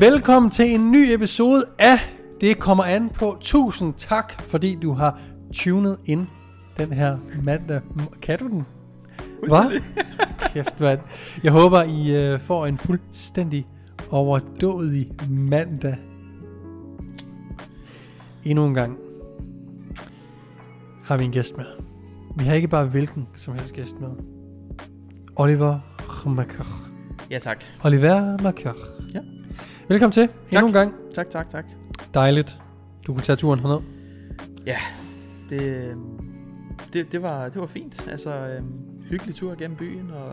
Velkommen til en ny episode af Det kommer an på. Tusind tak, fordi du har tunet ind den her mandag. Kan du den? Hvad? Kæft, mand. Jeg håber, I uh, får en fuldstændig overdådig mandag. Endnu en gang har vi en gæst med. Vi har ikke bare hvilken som helst gæst med. Oliver Marker. Ja, tak. Oliver Marker. Ja. Velkommen til. Endnu en gang. Tak, tak, tak. Dejligt. Du kunne tage turen herned. Ja, det, øhm, det, det, var, det var fint. Altså, øhm, hyggelig tur gennem byen, og...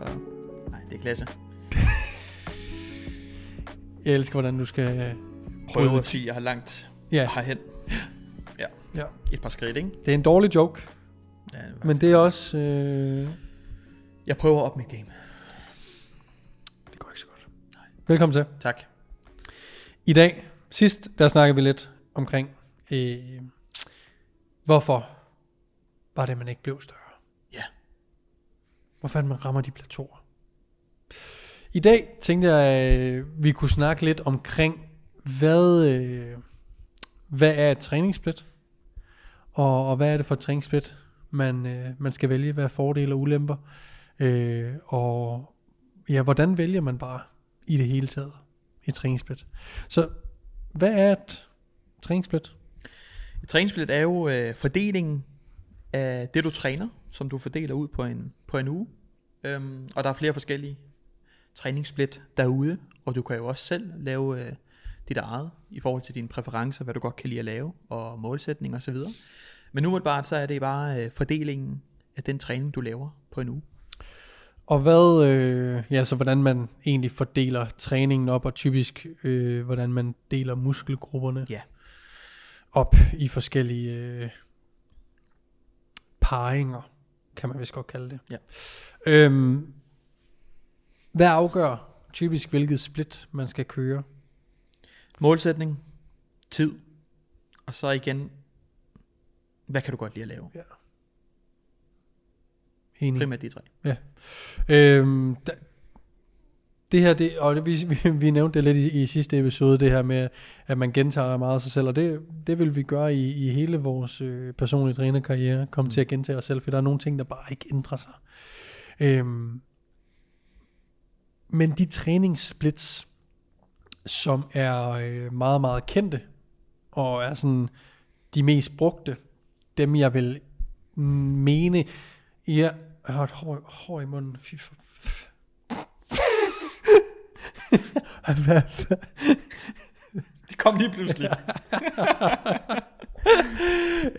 Nej, det er klasse. Jeg elsker, hvordan du skal Prøve Prøve at sige, jeg har langt Ja, herhen. Ja. Ja. Et par skridt, ikke? det er en dårlig joke, Ja, men det er også... Øh, Jeg prøver op mit game. det går ikke så godt. Velkommen til. Tak. I dag, sidst, der snakkede vi lidt omkring, øh, hvorfor var det, man ikke blev større. Ja. Hvorfor man rammer de plateauer. I dag tænkte jeg, øh, vi kunne snakke lidt omkring, hvad, øh, hvad er et træningssplit? Og, og hvad er det for et træningssplit, man, øh, man skal vælge? Hvad er fordele og ulemper? Øh, og ja, hvordan vælger man bare i det hele taget et træningssplit? Så hvad er et træningssplit? Et træningssplit er jo øh, fordelingen af det, du træner, som du fordeler ud på en, på en uge. Øhm, og der er flere forskellige træningssplit derude, og du kan jo også selv lave øh, dit eget i forhold til dine præferencer, hvad du godt kan lide at lave, og målsætning og så videre. Men umiddelbart så er det bare øh, fordelingen af den træning, du laver på en uge. Og hvad, øh, ja, så hvordan man egentlig fordeler træningen op, og typisk øh, hvordan man deler muskelgrupperne Ja. op i forskellige øh, paringer, kan man vist godt kalde det. Ja. Øhm, hvad afgør typisk, hvilket split man skal køre? Målsætning, tid, og så igen, hvad kan du godt lide at lave? Enig. Primært de tre. Øhm, da, det her, det, og det, vi, vi, vi nævnte det lidt i, i sidste episode, det her med, at man gentager meget af sig selv, og det, det vil vi gøre i, i hele vores øh, personlige trænerkarriere, komme mm. til at gentage os selv, for der er nogle ting, der bare ikke ændrer sig. Øhm, men de træningssplits, som er øh, meget, meget kendte, og er sådan de mest brugte, dem jeg vil mene, ja, jeg har et hår, hår i munden, fy for, Det kom lige pludselig.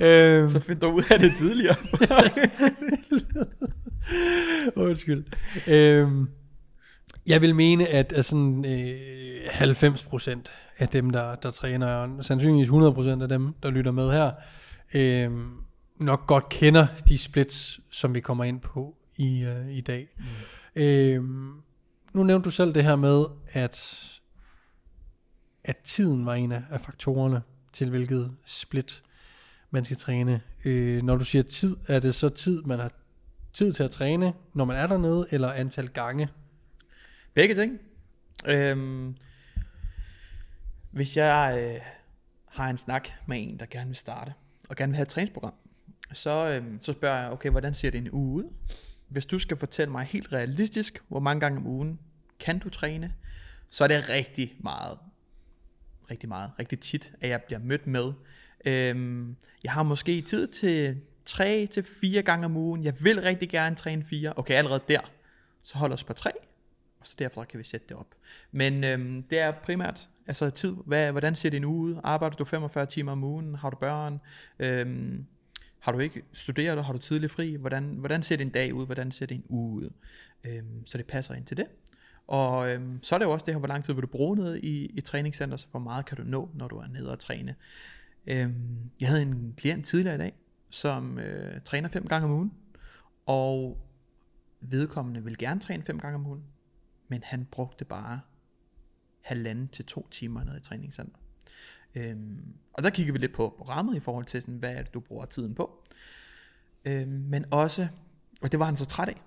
øhm, så find dig ud af det tidligere. Undskyld. Øhm, jeg vil mene, at, at sådan, øh, 90% af dem, der, der træner, og sandsynligvis 100% af dem, der lytter med her, øh, nok godt kender de splits, som vi kommer ind på i, øh, i dag. Mm. Øh, nu nævnte du selv det her med, at, at tiden var en af, af faktorerne til, hvilket split man skal træne. Øh, når du siger tid, er det så tid, man har tid til at træne, når man er dernede, eller antal gange? Begge ting. Øhm, hvis jeg øh, har en snak med en, der gerne vil starte, og gerne vil have et træningsprogram, så, øhm, så spørger jeg, okay, hvordan ser det en uge ud? Hvis du skal fortælle mig helt realistisk, hvor mange gange om ugen kan du træne, så er det rigtig meget, rigtig meget, rigtig tit, at jeg bliver mødt med. Øhm, jeg har måske tid til 3 til fire gange om ugen. Jeg vil rigtig gerne træne fire. Okay, allerede der, så hold os på 3 og så derfra kan vi sætte det op. Men øhm, det er primært altså tid. Hvad, hvordan ser din uge ud? Arbejder du 45 timer om ugen? Har du børn? Øhm, har du ikke studeret? Har du tidlig fri? Hvordan, hvordan ser din dag ud? Hvordan ser din uge ud? Øhm, så det passer ind til det. Og øhm, så er det jo også det her, hvor lang tid vil du bruge nede i, i træningscenter, så hvor meget kan du nå, når du er nede og træne. Øhm, jeg havde en klient tidligere i dag, som øh, træner fem gange om ugen, og vedkommende vil gerne træne fem gange om ugen, men han brugte bare halvanden til to timer nede i træningscenter. Øhm, og der kigger vi lidt på programmet i forhold til, sådan, hvad er det, du bruger tiden på. Øhm, men også, og det var han så træt af,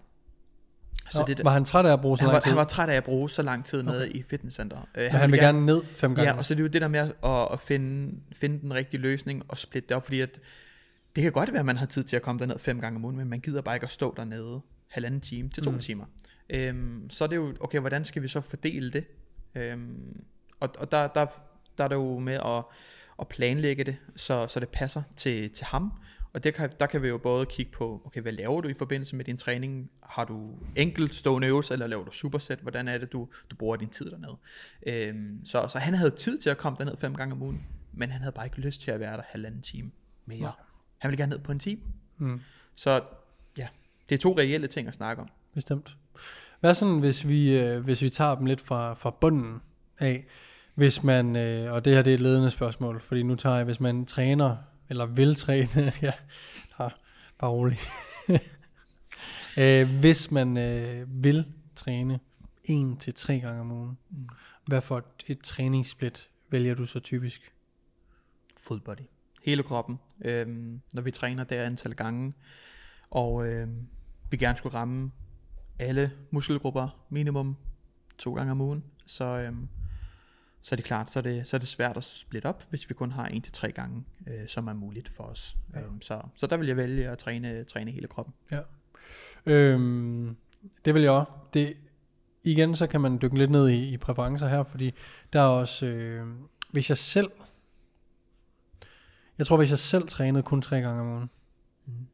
Så det, var han træt af at bruge så han, lang var, tid? han var træt af at bruge så lang tid nede i fitnesscenteret. Uh, Men han vil gerne ned fem gange. Ja, og så er det jo det der med at, at finde, finde den rigtige løsning og splitte det op, fordi at det kan godt være, at man har tid til at komme derned fem gange om ugen, men man gider bare ikke at stå dernede halvanden time til to mm. timer. Øhm, så er det jo, okay, hvordan skal vi så fordele det? Øhm, og og der, der, der er det jo med at, at planlægge det, så, så det passer til, til ham. Og det kan, der kan vi jo både kigge på, okay, hvad laver du i forbindelse med din træning? Har du enkelt stående øvelser, eller laver du superset? Hvordan er det, du, du bruger din tid dernede? Øhm, så, så han havde tid til at komme derned fem gange om ugen, men han havde bare ikke lyst til at være der halvanden time mere. Nej. Han ville gerne ned på en time. Mm. Så ja, det er to reelle ting at snakke om. Bestemt. Hvad sådan, hvis vi, øh, hvis vi tager dem lidt fra, fra bunden af, hvis man, øh, og det her det er et ledende spørgsmål, fordi nu tager jeg, hvis man træner, eller vil træne, ja, bare, bare rolig. øh, hvis man øh, vil træne en til tre gange om ugen, Mm. hvad for et, et træningssplit vælger du så typisk? Full body. Hele kroppen. Øhm, når vi træner det antal gange, og øhm, vi gerne skulle ramme alle muskelgrupper minimum to gange om ugen, så, øhm, så er det klart, så er det, så er det svært at splitte op, hvis vi kun har en til tre gange, øh, som er muligt for os. Ja. Ja. Øhm, så, så der vil jeg vælge at træne, træne hele kroppen. Øhm, det vil jeg også. Det, igen, så kan man dykke lidt ned i, i præferencer her, fordi der er også, øh, hvis jeg selv, jeg tror, hvis jeg selv trænede kun tre gange om ugen, Mm.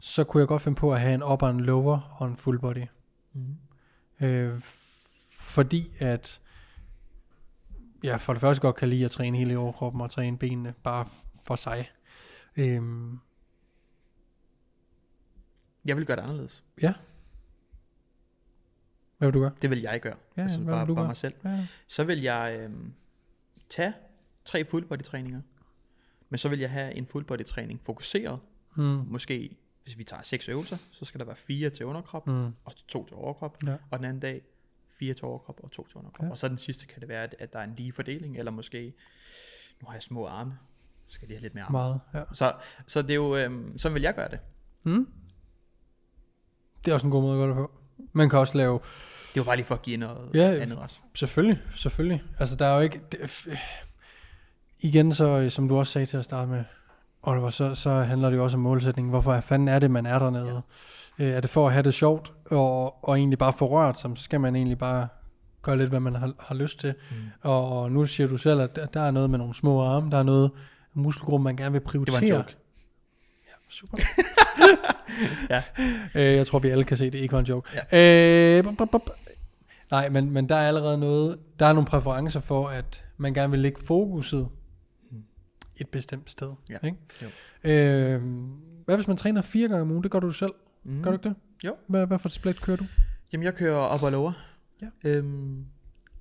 så kunne jeg godt finde på at have en upper og en lower og en full body. Mm. Øh, fordi at jeg for det første godt kan lide at træne hele overkroppen og træne benene bare for sig. Øhm, Jeg vil gøre det anderledes. hvad vil du gøre? Det vil jeg gøre. Ja, altså hvad bare, vil du bare gøre? mig selv. Ja. Så vil jeg øh, tage tre full body træninger. Men så vil jeg have en full body træning fokuseret. Mm, Måske, hvis vi tager seks øvelser, så skal der være fire til underkrop, mm, og to til overkrop. ja. Og den anden dag, fire til overkrop og to til underkrop. Ja. Og så den sidste kan det være, at, at der er en lige fordeling, eller måske, nu har jeg små arme, så skal de have lidt mere arme. Meget, ja. Så, så det er jo, øh, sådan vil jeg gøre det. Mm. Det er også en god måde at gøre det på. Man kan også lave, Det var bare lige for at give noget Ja, andet også. selvfølgelig, selvfølgelig. Altså der er jo ikke, det, igen så, øh, som du også sagde til at starte med, Oliver, så, så handler det jo også om målsætningen. Hvorfor fanden er det, man er dernede? Ja. Øh, er det for at have det sjovt, og, og egentlig bare få rørt sig, så skal man egentlig bare gøre lidt, hvad man har, har lyst til. Mm. Og, og nu siger du selv, at der- der er noget med nogle små arme, der er noget muskelgruppe, man gerne vil Det prioritere. var en joke. Super. Ja. øh, jeg tror, vi alle kan se, det ikke var en joke. Ja. Øh, bup, bup, bup. Nej, men, men der er allerede noget, der er nogle præferencer for, at man gerne vil lægge fokuset. Et bestemt sted. Ja. Ikke? Jo. Øh, hvad hvis man træner fire gange om ugen? Det gør du selv. Mm. Gør du ikke det? Jo. Hvad, hvad for et split kører du? Jamen, jeg kører op og lower. Ja. Øhm,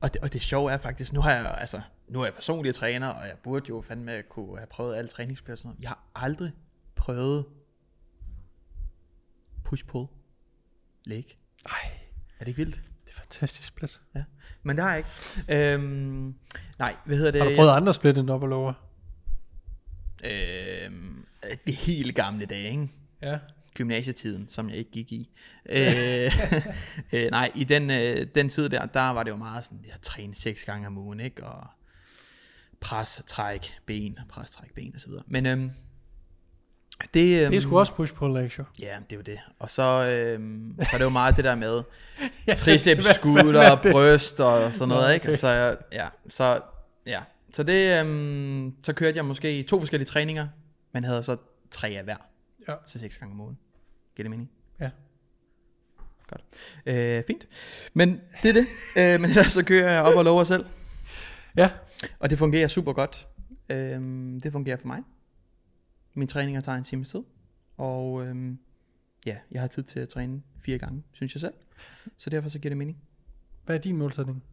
og, det, og det sjove er faktisk, nu har jeg, altså, nu er jeg personlig træner, og jeg burde jo fandme kunne have prøvet alle træningspladser. Jeg har aldrig prøvet push-pull leg. Ej, Er det ikke vildt? det er fantastisk split. Men det har jeg ikke. Øhm, nej, hvad hedder det? Har du prøvet andre split end op og lower? Øhm, det helt gamle dage, ikke? Ja. gymnasietiden, som jeg ikke gik i. øh, øh, nej, i den, øh, den tid der, der var det jo meget sådan, jeg trænede seks gange om ugen, ikke? Og pres, træk, ben, pres, træk, ben og så videre. Men øhm, det, øhm, Det er sgu også push-pull legs, jo. Ja, det er jo det. Og så, øhm, så er det jo meget det der med Ja, triceps, skulder, er bryst og sådan noget, ikke? Så ja, så ja. Så det, øhm, så kørte jeg måske to forskellige træninger, men havde så tre af hver. Ja. Så seks gange om ugen. Giver det mening? Ja. Godt. Øh, fint. Men det er det. øh, men ellers så kører jeg op og lover selv. Ja. Og det fungerer super godt. Øhm, det fungerer for mig. Min træninger tager en times tid. Og øhm, ja, jeg har tid til at træne fire gange, synes jeg selv. Så derfor så giver det mening. Hvad er din målsætning?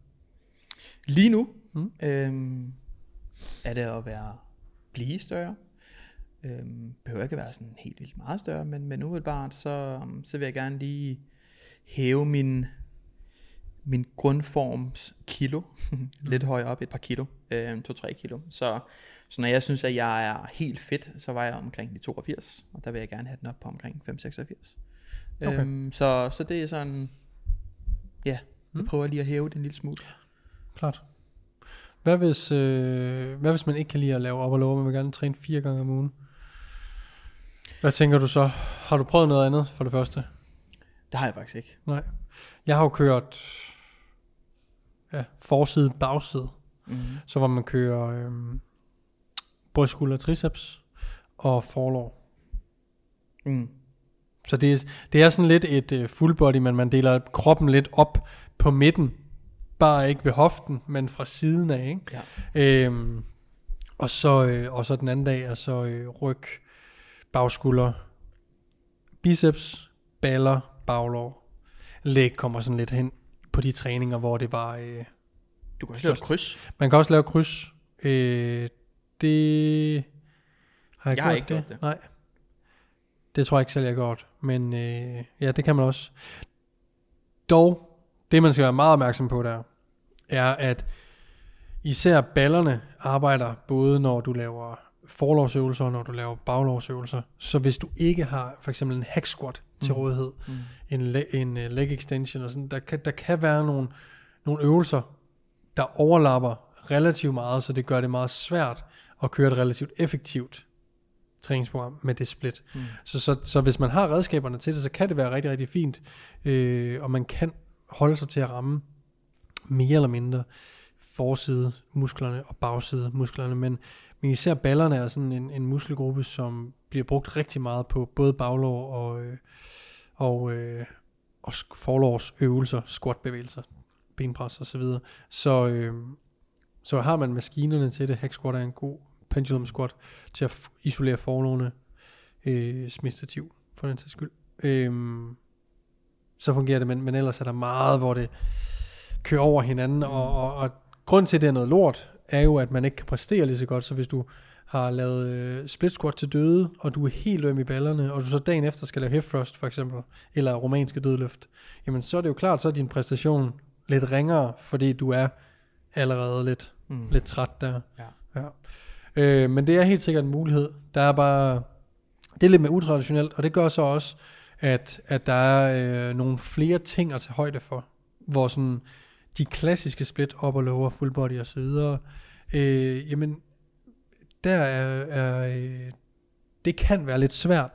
Lige nu Mm. øhm, er det at være blive større. Øhm, behøver ikke at være sådan helt vildt meget større, men, men umiddelbart så, så vil jeg gerne lige hæve min, min grundforms kilo lidt højere op, et par kilo, øh, 2-3 kilo. Så, så når jeg synes, at jeg er helt fedt, så var jeg omkring de 82, og der vil jeg gerne have den op på omkring 5-86. Okay. Øhm, så, så det er sådan Ja, jeg Mm. prøver lige at hæve det en lille smule. Klart. Hvad hvis, øh, hvad hvis man ikke kan lide at lave op og lower, man vil gerne træne fire gange om ugen? Hvad tænker du så? Har du prøvet noget andet for det første? Det har jeg faktisk ikke. Nej. Jeg har jo kørt ja, forside, bagside. Mm. Så hvor man kører øhm, bryst, skulder, triceps og forlov. Mm. Så det er, det er sådan lidt et øh, full body, men man deler kroppen lidt op på midten. Bare ikke ved hoften, men fra siden af. Ikke? Ja. Øhm, og, så, øh, og så den anden dag er så øh, ryg, bagskulder, biceps, baller, baglov. Læg kommer sådan lidt hen på de træninger, hvor det var... Øh, Du kan også lave kryds. man kan også lave kryds. Øh, det har jeg, Jeg har gjort ikke det? gjort det. Nej. Det tror jeg ikke selv, jeg har gjort. Men øh, ja, det kan man også. Dog, det man skal være meget opmærksom på der, er at især ballerne arbejder både når du laver forlovsøvelser og når du laver baglovsøvelser. Så hvis du ikke har for eksempel en hack squat til Mm. rådighed, Mm. en, le- en uh, leg extension og sådan, der kan, der kan være nogle, nogle øvelser, der overlapper relativt meget, så det gør det meget svært at køre et relativt effektivt træningsprogram med det split. Mm. Så, så, så hvis man har redskaberne til det, så kan det være rigtig, rigtig fint, øh, og man kan holde sig til at ramme mere eller mindre forside musklerne og bagside musklerne, men, men især ballerne er sådan en, en muskelgruppe, som bliver brugt rigtig meget på både baglov og, øh, og, øh, og sk- forlovsøvelser, squatbevægelser, benpres og så videre. Så, øh, så har man maskinerne til det. Hack squat er en god pendulum squat til at isolere forlovene øh, smidstativ for den sags skyld. Øh, så fungerer det, men, men ellers er der meget, hvor det kører over hinanden, og, og, og grund til, at det er noget lort, er jo, at man ikke kan præstere lige så godt, så hvis du har lavet øh, split squat til døde, og du er helt øm i ballerne, og du så dagen efter skal lave hip thrust for eksempel, eller romanske dødløft, jamen så er det jo klart, så er din præstation lidt ringere, fordi du er allerede lidt, Mm. lidt træt der. Ja. ja. Øh, men det er helt sikkert en mulighed. Der er bare, det er lidt mere utraditionelt, og det gør så også, at, at der er øh, nogle flere ting at tage højde for, hvor sådan de klassiske split, op og lower, full body og så videre, øh, jamen, der er, er øh, det kan være lidt svært.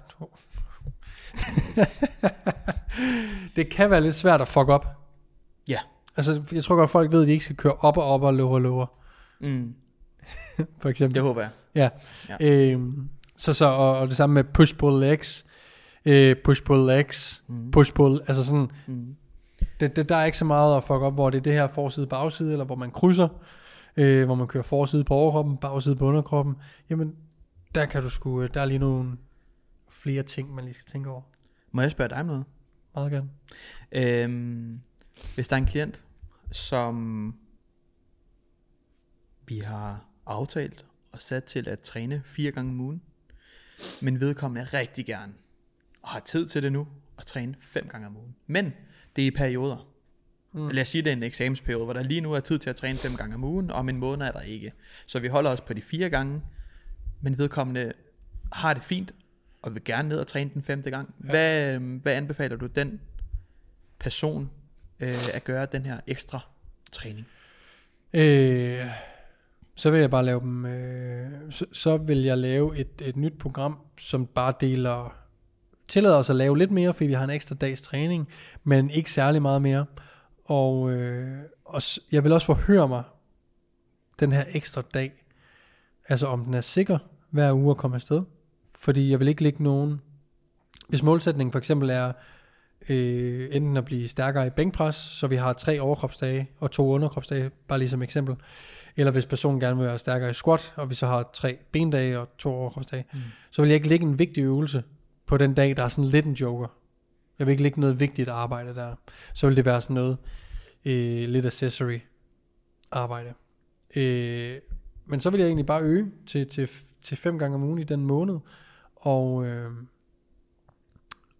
det kan være lidt svært at fuck op. Ja. Altså, jeg tror godt, folk ved, at de ikke skal køre op og op og lower og lower, Mm. for eksempel. Det håber jeg. Ja. Ja. Øhm, så, så, og, og det samme med push-pull legs, øh, push-pull legs, Mm. push-pull, altså sådan, Mm. det, det, der er ikke så meget at fuck op, hvor det er det her forside bagside, eller hvor man krydser, øh, hvor man kører forside på overkroppen, bagside på underkroppen, jamen, der kan du sgu, der er lige nogle flere ting, man lige skal tænke over. Må jeg spørge dig om noget? Meget gerne. Øhm, hvis der er en klient, som vi har aftalt og sat til at træne fire gange om ugen, men vedkommende rigtig gerne og har tid til det nu at træne fem gange om ugen. Men det er i perioder. Mm. Lad os sige, det er en eksamensperiode, hvor der lige nu er tid til at træne fem gange om ugen, og om en måned er der ikke. Så vi holder os på de fire gange, men vedkommende har det fint, og vil gerne ned og træne den femte gang. Ja. Ja. Hvad, øhm, hvad anbefaler du den person øh, at gøre den her ekstra træning? Øh, så vil jeg bare lave dem, øh, så, så vil jeg lave et, et nyt program, som bare deler, tillader os at lave lidt mere, fordi vi har en ekstra dags træning, men ikke særlig meget mere. Og, øh, og jeg vil også forhøre mig den her ekstra dag, altså om den er sikker hver uge at komme afsted. Fordi jeg vil ikke lægge nogen, hvis målsætningen for eksempel er, øh, enten at blive stærkere i bænkpres, så vi har tre overkropsdage og to underkropsdage, bare lige som eksempel. Eller hvis personen gerne vil være stærkere i squat, og vi så har tre bendage og to overkropsdage, Mm. så vil jeg ikke lægge en vigtig øvelse på den dag, der er sådan lidt en joker. Jeg vil ikke lægge noget vigtigt arbejde der. Så vil det være sådan noget øh, lidt accessory arbejde. Øh, men så vil jeg egentlig bare øge til, til, til fem gange om ugen i den måned, og, øh,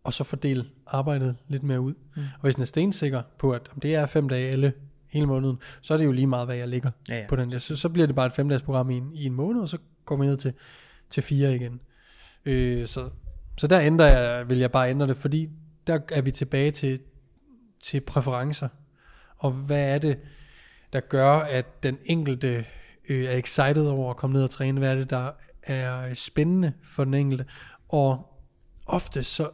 og så fordele arbejdet lidt mere ud. Mm. Og hvis den er stensikker på, at om det er fem dage alle hele måneden, så er det jo lige meget, hvad jeg ligger Ja, ja. på den. Så, så bliver det bare et femdages program i en, i en måned, og så går vi ned til, til fire igen. Øh, så, så der ændrer jeg, vil jeg bare ændre det, fordi der er vi tilbage til, til præferencer. og hvad er det, der gør, at den enkelte øh, er excited over at komme ned og træne, hvad er det, der er spændende for den enkelte, og ofte så,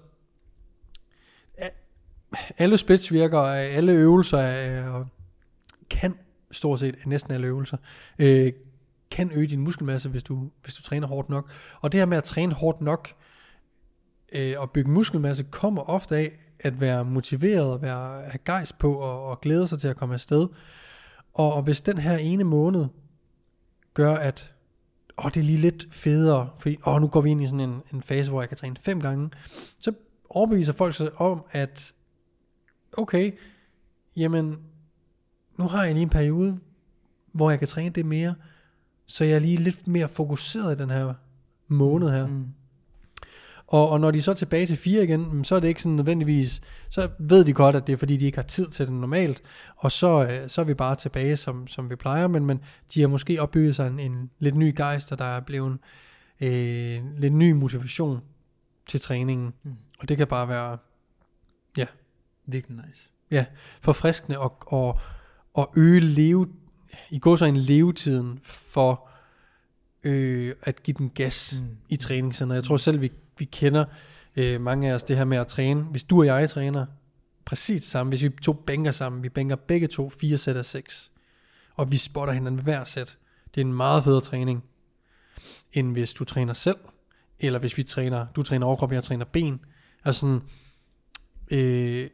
alle splits virker, alle øvelser er, kan stort set næsten alle øvelser, øh, kan øge din muskelmasse, hvis du, hvis du træner hårdt nok. Og det her med at træne hårdt nok, øh, og bygge muskelmasse, kommer ofte af at være motiveret, og være, have gejst på, og, og glæde sig til at komme afsted. Og, og hvis den her ene måned gør, at åh, det er lige lidt federe, fordi åh, nu går vi ind i sådan en, en fase, hvor jeg kan træne fem gange, så overbeviser folk sig om, at okay, jamen, nu har jeg lige en periode, hvor jeg kan træne det mere, så jeg er lige lidt mere fokuseret i den her måned her. Mm. Og, og når de så er tilbage til fire igen, så er det ikke sådan nødvendigvis, så ved de godt, at det er fordi, de ikke har tid til det normalt, og så, øh, så er vi bare tilbage, som, som vi plejer, men, men de har måske opbygget sig en, en lidt ny gejst, og der er blevet øh, lidt ny motivation til træningen. Mm. Og det kan bare være, ja. Virkelig nice. Ja, forfriskende og, og, og øge leve, i går så en levetiden for øh, at give den gas mm. i træningscenteret. Jeg tror selv, vi, vi kender øh, mange af os det her med at træne. Hvis du og jeg træner præcis det samme, hvis vi to bænker sammen, vi bænker begge to fire sæt af seks, og vi spotter hinanden hver sæt. Det er en meget federe træning, end hvis du træner selv, eller hvis vi træner, du træner overkrop, jeg træner ben. Altså sådan, øh,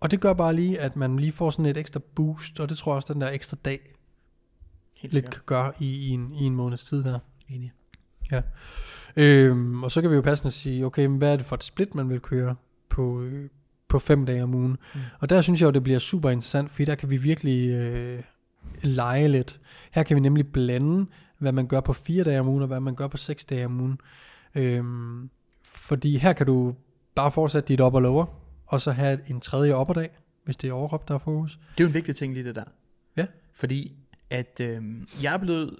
og det gør bare lige, at man lige får sådan et ekstra boost, og det tror jeg også, den der ekstra dag Helt lidt kan gøre i, i, en, i en måneds tid der. Enig. Ja. Øhm, og så kan vi jo passende sige, okay, men hvad er det for et split, man vil køre på, øh, på fem dage om ugen? Mm. Og der synes jeg jo, det bliver super interessant, fordi der kan vi virkelig øh, lege lidt. Her kan vi nemlig blande, hvad man gør på fire dage om ugen, og hvad man gør på seks dage om ugen. Øhm, fordi her kan du bare fortsætte dit op og lower, og så have en tredje opperdag, hvis det er overkrop, der er fokus. Det er jo en vigtig ting lige det der. Ja. Fordi at øh, jeg er blevet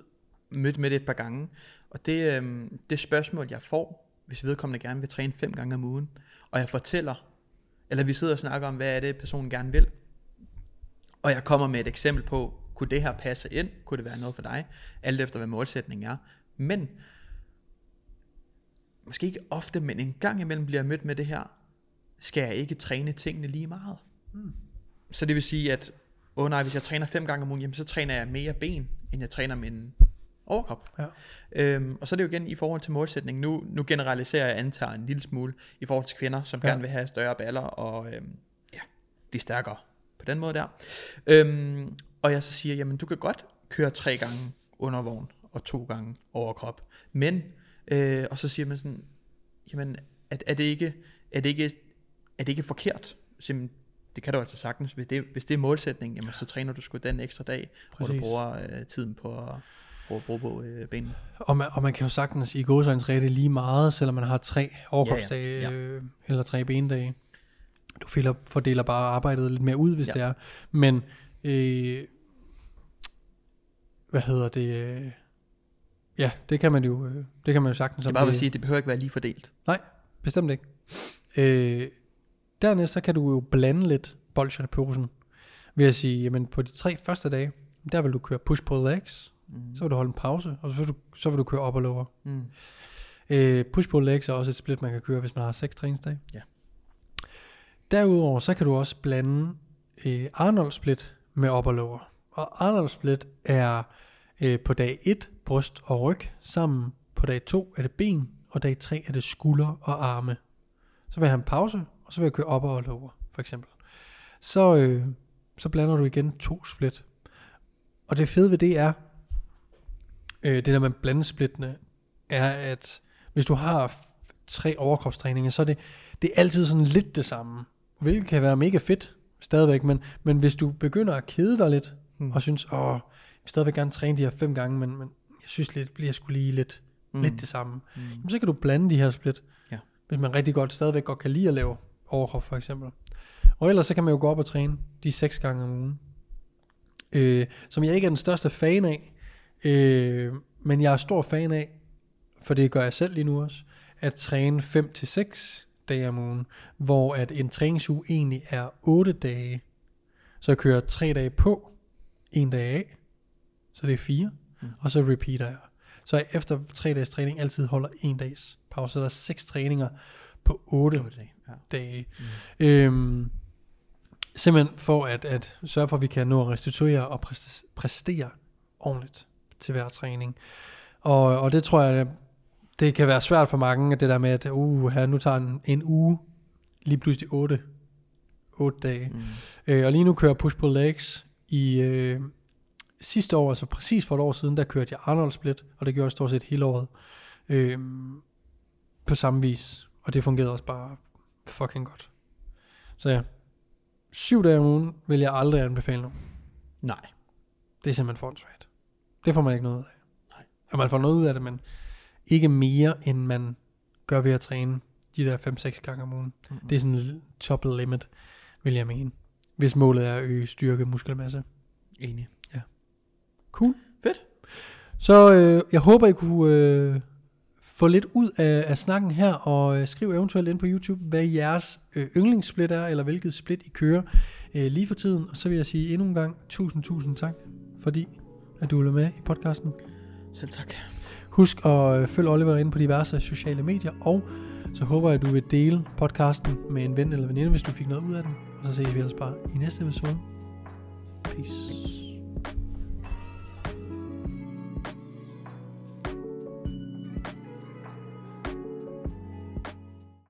mødt med det et par gange, og det, øh, det spørgsmål, jeg får, hvis vedkommende gerne vil træne fem gange om ugen, og jeg fortæller, eller vi sidder og snakker om, hvad er det, personen gerne vil, og jeg kommer med et eksempel på, kunne det her passe ind? Kunne det være noget for dig? Alt efter, hvad målsætningen er. Men, måske ikke ofte, men en gang imellem bliver jeg mødt med det her, skal jeg ikke træne tingene lige meget. Hmm. Så det vil sige, at åh oh nej, hvis jeg træner fem gange om ugen, jamen, så træner jeg mere ben, end jeg træner en overkrop. Ja. Øhm, og så er det jo igen i forhold til målsætning. Nu, nu generaliserer jeg antager en lille smule i forhold til kvinder, som ja. gerne vil have større baller og øhm, ja, blive stærkere på den måde der. Øhm, og jeg så siger, jamen du kan godt køre tre gange under vogn og to gange overkrop. Men, øh, og så siger man sådan, jamen er, er, det ikke, er, det ikke, er det ikke forkert? Simpelthen, det kan du altså sagtens. Hvis det, hvis det er målsætningen, jamen, så træner du sgu den ekstra dag, Præcis. hvor du bruger øh, tiden på at bruge, bruge på øh, benene. Og man, og man kan jo sagtens i gåsøjens lige meget, selvom man har tre overkropsdage ja, ja. Øh, eller tre bendage. Du fordeler, fordeler bare arbejdet lidt mere ud, hvis ja. det er. Men, øh, hvad hedder det... Øh, ja, det kan man jo, øh, det kan man jo sagtens. Det er bare vil sige, det behøver ikke være lige fordelt. Nej, bestemt ikke. Øh, dernæst så kan du jo blande lidt bolsjerne på. Ved at sige, jamen på de tre første dage, der vil du køre push pull legs, mm. så vil du holde en pause, og så vil du, så vil du køre op og lower. Mm. Øh, push pull legs er også et split, man kan køre, hvis man har seks træningsdage. Ja. Derudover, så kan du også blande øh, Arnold split med op og lower. Og Arnold split er øh, på dag 1 bryst og ryg sammen. På dag 2 er det ben, og dag 3 er det skulder og arme. Så vil jeg have en pause, og så vil jeg køre op og lower, for eksempel. Så, øh, så blander du igen to split. Og det fede ved det er, øh, det der med blandesplittene, er at hvis du har tre overkropstræninger, så er det, det er altid sådan lidt det samme. Hvilket kan være mega fedt, stadigvæk, men, men hvis du begynder at kede dig lidt, hmm. og synes, åh, jeg vil stadigvæk gerne træne de her fem gange, men, men jeg synes lidt, bliver sgu lige lidt, mm. lidt det samme. Mm. Jamen, så kan du blande de her split, ja. hvis man rigtig godt, stadigvæk godt kan lide at lave overkrop for eksempel. Og ellers så kan man jo gå op og træne de seks gange om ugen. Øh, som jeg ikke er den største fan af, øh, men jeg er stor fan af, for det gør jeg selv lige nu også, at træne 5 til 6 dage om ugen, hvor at en træningsuge egentlig er 8 dage. Så jeg kører tre dage på, en dag af, så det er fire, Mm. og så repeater jeg. Så jeg efter tre dages træning altid holder en dags pause, så der er seks træninger på otte Det var det. Ja. dage. Mm. Øhm, simpelthen for at, at sørge for, at vi kan nå at restituere og præste- præstere ordentligt til hver træning. Og, og det tror jeg, det kan være svært for mange, at det der med, at uh, her, nu tager en, en uge lige pludselig 8, 8 dage. Mm. Øh, og lige nu kører push-pull legs i øh, sidste år, altså præcis for et år siden, der kørte jeg Arnold Split, og det gjorde jeg stort set hele året øh, på samme vis. Og det fungerede også bare fucking godt. Så ja, syv dage om ugen vil jeg aldrig anbefale nogen. Nej. Det er simpelthen for. Det får man ikke noget ud af. Nej. Og man får noget ud af det, men ikke mere, end man gør ved at træne de der 5-6 gange om ugen. Mm. Det er sådan en top limit, vil jeg mene. Hvis målet er at øge styrke muskelmasse. Enig. Cool. Fedt. Så øh, jeg håber, I kunne øh, få lidt ud af, af snakken her, og øh, skriv eventuelt ind på YouTube, hvad jeres øh, yndlingssplit er, eller hvilket split I kører øh, lige for tiden. Og så vil jeg sige endnu en gang tusind, tusind tak, fordi at du ville med i podcasten. Selv tak. Husk at øh, følge Oliver inde på diverse sociale medier, og så håber jeg, at du vil dele podcasten med en ven eller veninde, hvis du fik noget ud af den. Og så ses vi ellers bare i næste episode. Peace.